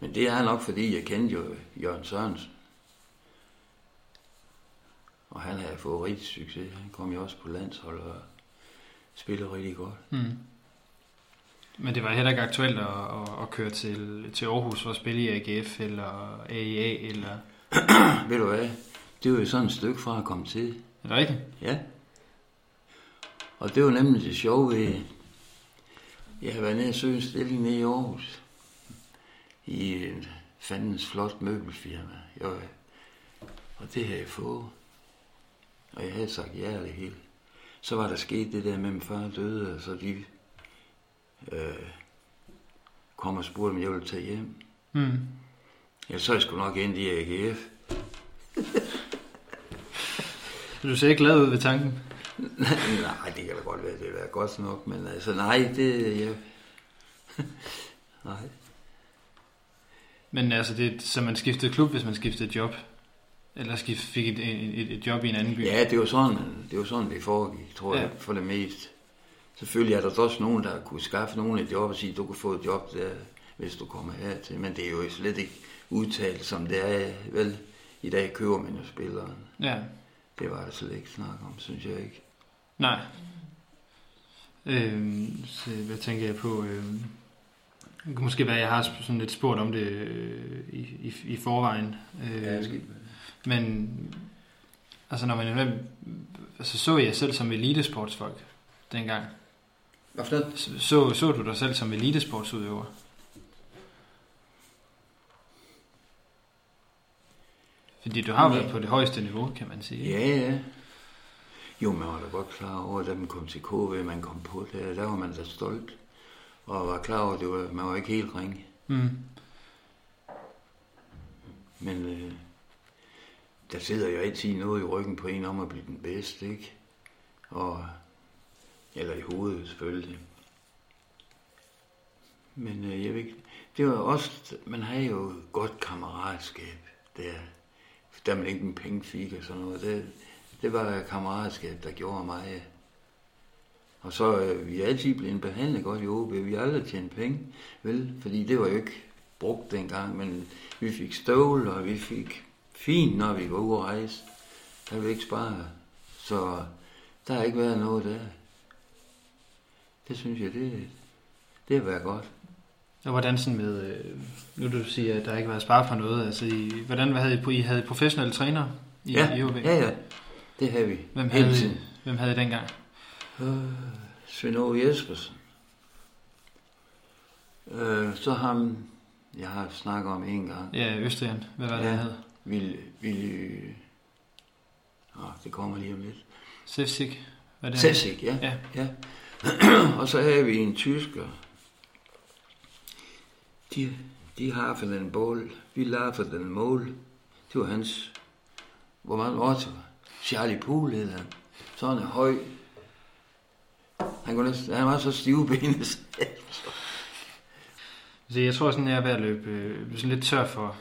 Men det er nok, fordi jeg kendte jo Jørgen Sørensen. Og han havde fået rigtig succes. Han kom jo også på landshold og spillede rigtig godt. Mm. Men det var heller ikke aktuelt at, at, at køre til, til Aarhus for at spille i AGF eller AIA eller... (clears throat) Ved du hvad? Det var jo sådan et stykke fra at komme til. Er det rigtigt? Ja. Og det var nemlig det sjove ved... Jeg har været nede og søge en stilling nede i Aarhus. I en fandens flot møbelfirma. Jeg og det havde jeg fået. Og jeg havde sagt ja det hele. Så var der sket det der med, at min far døde, og så de øh, kom og spurgte, om jeg ville tage hjem. Mm. Ja, så er jeg sgu nok ind i AGF. (laughs) Du ser ikke glad ud ved tanken? (laughs) nej, det kan da godt være, det være godt nok, men altså nej, det... Jeg... (laughs) nej. Men altså, det, så man skiftede klub, hvis man skiftede job? Eller skift, fik et, et, et job i en anden by? Ja, det var sådan, det var sådan det foregik, tror Ja. jeg, for det meste. Selvfølgelig er der også nogen, der kunne skaffe nogen et job og sige, du kan få et job der, hvis du kommer hertil. Men det er jo slet ikke udtalt, som det er. Vel, i dag køber man jo spilleren. Ja, Det var der slet ikke snak om, synes jeg ikke. nej. Øhm, så hvad tænker jeg på? Øhm, det kunne måske være, at jeg har sådan lidt spurgt om det øh, i, i, i forvejen. Øh, men altså, når man altså, så jeg selv som elitesportsfolk dengang. Hvad for noget? Så, så du dig selv som elitesportsudøver? Fordi du har Nej. været på det højeste niveau, kan man sige. Ja, ja. Jo, man var da godt klar over, da man kom til KV, man kom på det, der var man da stolt. Og var klar over, at det var, man var ikke helt ringe. Mm. Men øh, der sidder jo altid noget i ryggen på en om at blive den bedste, ikke? Og, eller i hovedet selvfølgelig. Men øh, jeg ved ikke, det var også, man havde jo godt kammeratskab der, da man ikke en penge fik og sådan noget. Det, det var kammeratskab, der gjorde mig. Og så øh, vi er altid blevet behandlet godt i OB. Vi har aldrig tjent penge, vel? Fordi det var jo ikke brugt dengang, men vi fik støvler, og vi fik fint, når vi var ude at rejse. Der ville vi ikke spare. Så der har ikke været noget der. Det synes jeg, det, det har været godt. Og hvordan sådan med, øh, nu du siger, at der ikke var spare for noget, altså I, hvordan hvad havde I, I havde professionelle trænere i, Ja, i OB? ja, ja. Det har vi. Hvem havde. I, hvem havde I dengang? Øh, Svend Aage Jespersen. Øh, så ham, jeg har snakket om en gang. Ja, Østrigeren. Hvad var det, Ja. han hed? Vil, vil, oh, det kommer lige om lidt. Sefsik? Hvad er det? Sessik, ja. Ja. ja. (clears throat) og så havde vi en tysker. De, de har for den bål. Vi lader for den mål. Det var hans... Hvor mange år til? Charlie Poole hed han. Sådan en høj. Han, kunne næsten, han var så stivbenet. Så jeg tror sådan, jeg er ved at løbe øh, sådan lidt tør for,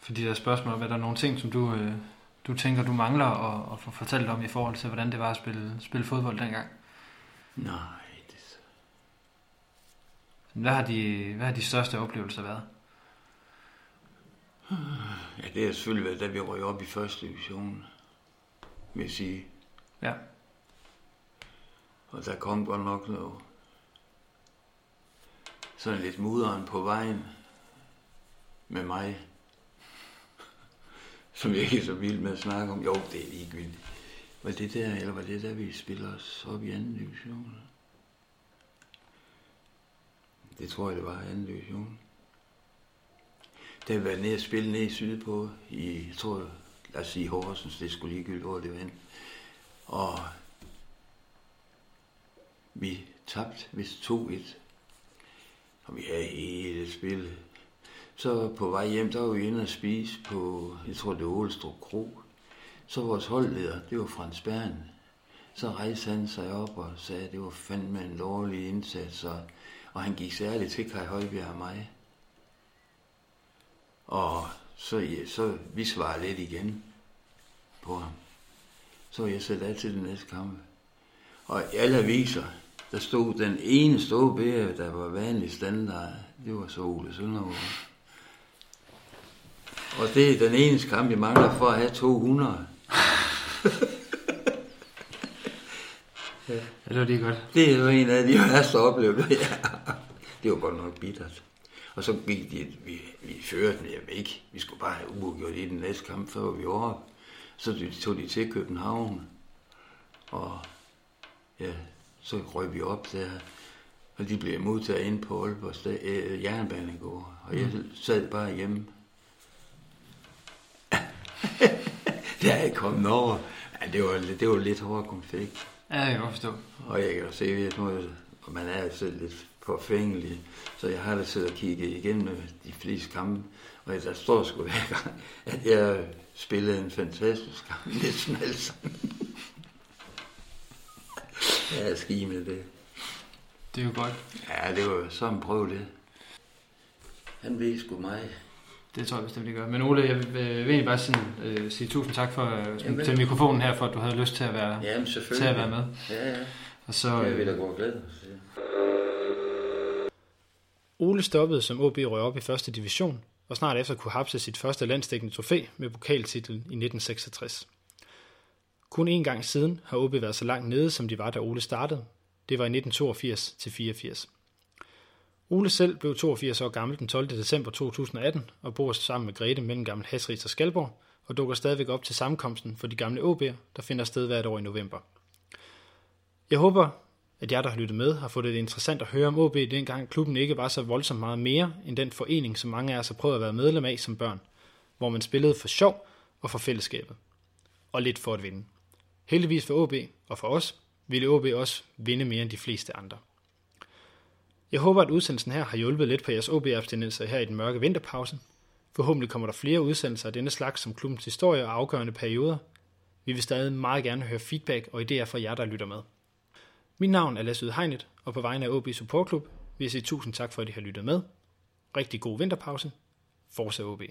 for de der spørgsmål. Hvad der er nogle ting, som du, øh, du tænker, du mangler at, at få fortalt om i forhold til, hvordan det var at spille, spille fodbold dengang? Nej, det, Hvad har de, hvad har de største oplevelser været? ja, det har selvfølgelig været, da vi røg op i første division, vil jeg sige. Ja. Og der kom godt nok noget. Sådan lidt mudderen på vejen med mig. Som jeg ikke er så vild med at snakke om. Jo, det er ligegyldigt. Var det der, eller var det der, vi spiller os op i anden division? Det tror jeg, det var anden division. Da vi var nede og spille nede i Sydpå, i, jeg tror, lad os sige Horsens, det skulle ligegyldigt, hvor det var hen. Og vi tabte vist 2-1. Og vi havde hele spillet. Så på vej hjem, der var vi inde og spise på, jeg tror det var Ålestrup Kro. Så vores holdleder, det var Frans Bern. Så rejste han sig op og sagde, at det var fandme en lovlig indsats. Og, og han gik særligt til Kai Højbjerg og mig. Og så, ja, så vi svarede lidt igen på ham. Så jeg sat af til den næste kamp. Og i alle aviser, der stod den ene store bære, der var vanlig standard. Det var så Ole Søndergaard. Og det er den eneste kamp, jeg mangler for at have 200. Ja, det var lige godt. Det er jo en af de værste oplevelser, ja. Det var godt nok bittert. Og så gik de, vi, vi førte ved ikke, vi skulle bare have uafgjort i den næste kamp, før vi var oppe. Så tog de til København, og ja, så røg vi op der, og de blev modtaget ind på Aalborg øh, jernbanegård, og jeg mm. sad bare hjemme. (laughs) det er jeg kommet over. Ja, det var, det var lidt hårdt konflikt. Ja, jeg kan forstå. Og jeg kan jo se, at og man er selv lidt forfængelig, så jeg har da siddet og kigget igennem de fleste kampe, og der står sgu hver gang, at jeg spillede en fantastisk kamp, (laughs) næsten alt sammen. Jeg er ski med det. Det er jo godt. Ja, det var sådan prøve det. Han ved sgu mig. Det tror jeg bestemt, det gør. Men Ole, jeg vil, vil egentlig bare sige, uh, sige tusind tak for uh, til mikrofonen her, for at du havde lyst til at være, Jamen, til at være med. Ja, ja. Og så, det vil da gå glæde. Ole stoppede som OB røg op i første division, og snart efter kunne hapse sit første landsdækkende trofæ med pokaltitlen i 1966. Kun én gang siden har OB været så langt nede, som de var, da Ole startede. Det var i 1982-84. Ole selv blev 82 år gammel den 12. december 2018 og bor sammen med Grete mellem gammel Hasrids og Skalborg og dukker stadigvæk op til sammenkomsten for de gamle OB'er, der finder sted hvert år i november. Jeg håber, at jer, der har lyttet med, har fået det interessant at høre om OB, dengang klubben ikke var så voldsomt meget mere end den forening, som mange af os har prøvet at være medlem af som børn, hvor man spillede for sjov og for fællesskabet. Og lidt for at vinde. Heldigvis for OB og for os ville OB også vinde mere end de fleste andre. Jeg håber, at udsendelsen her har hjulpet lidt på jeres OB-abstinenser her i den mørke vinterpause. Forhåbentlig kommer der flere udsendelser af denne slags som klubbens historie og afgørende perioder. Vi vil stadig meget gerne høre feedback og idéer fra jer, der lytter med. Mit navn er Lasse Hegnet, og på vegne af OB Support Club vil jeg sige tusind tak for, at I har lyttet med. Rigtig god vinterpause. Fortsæt OB.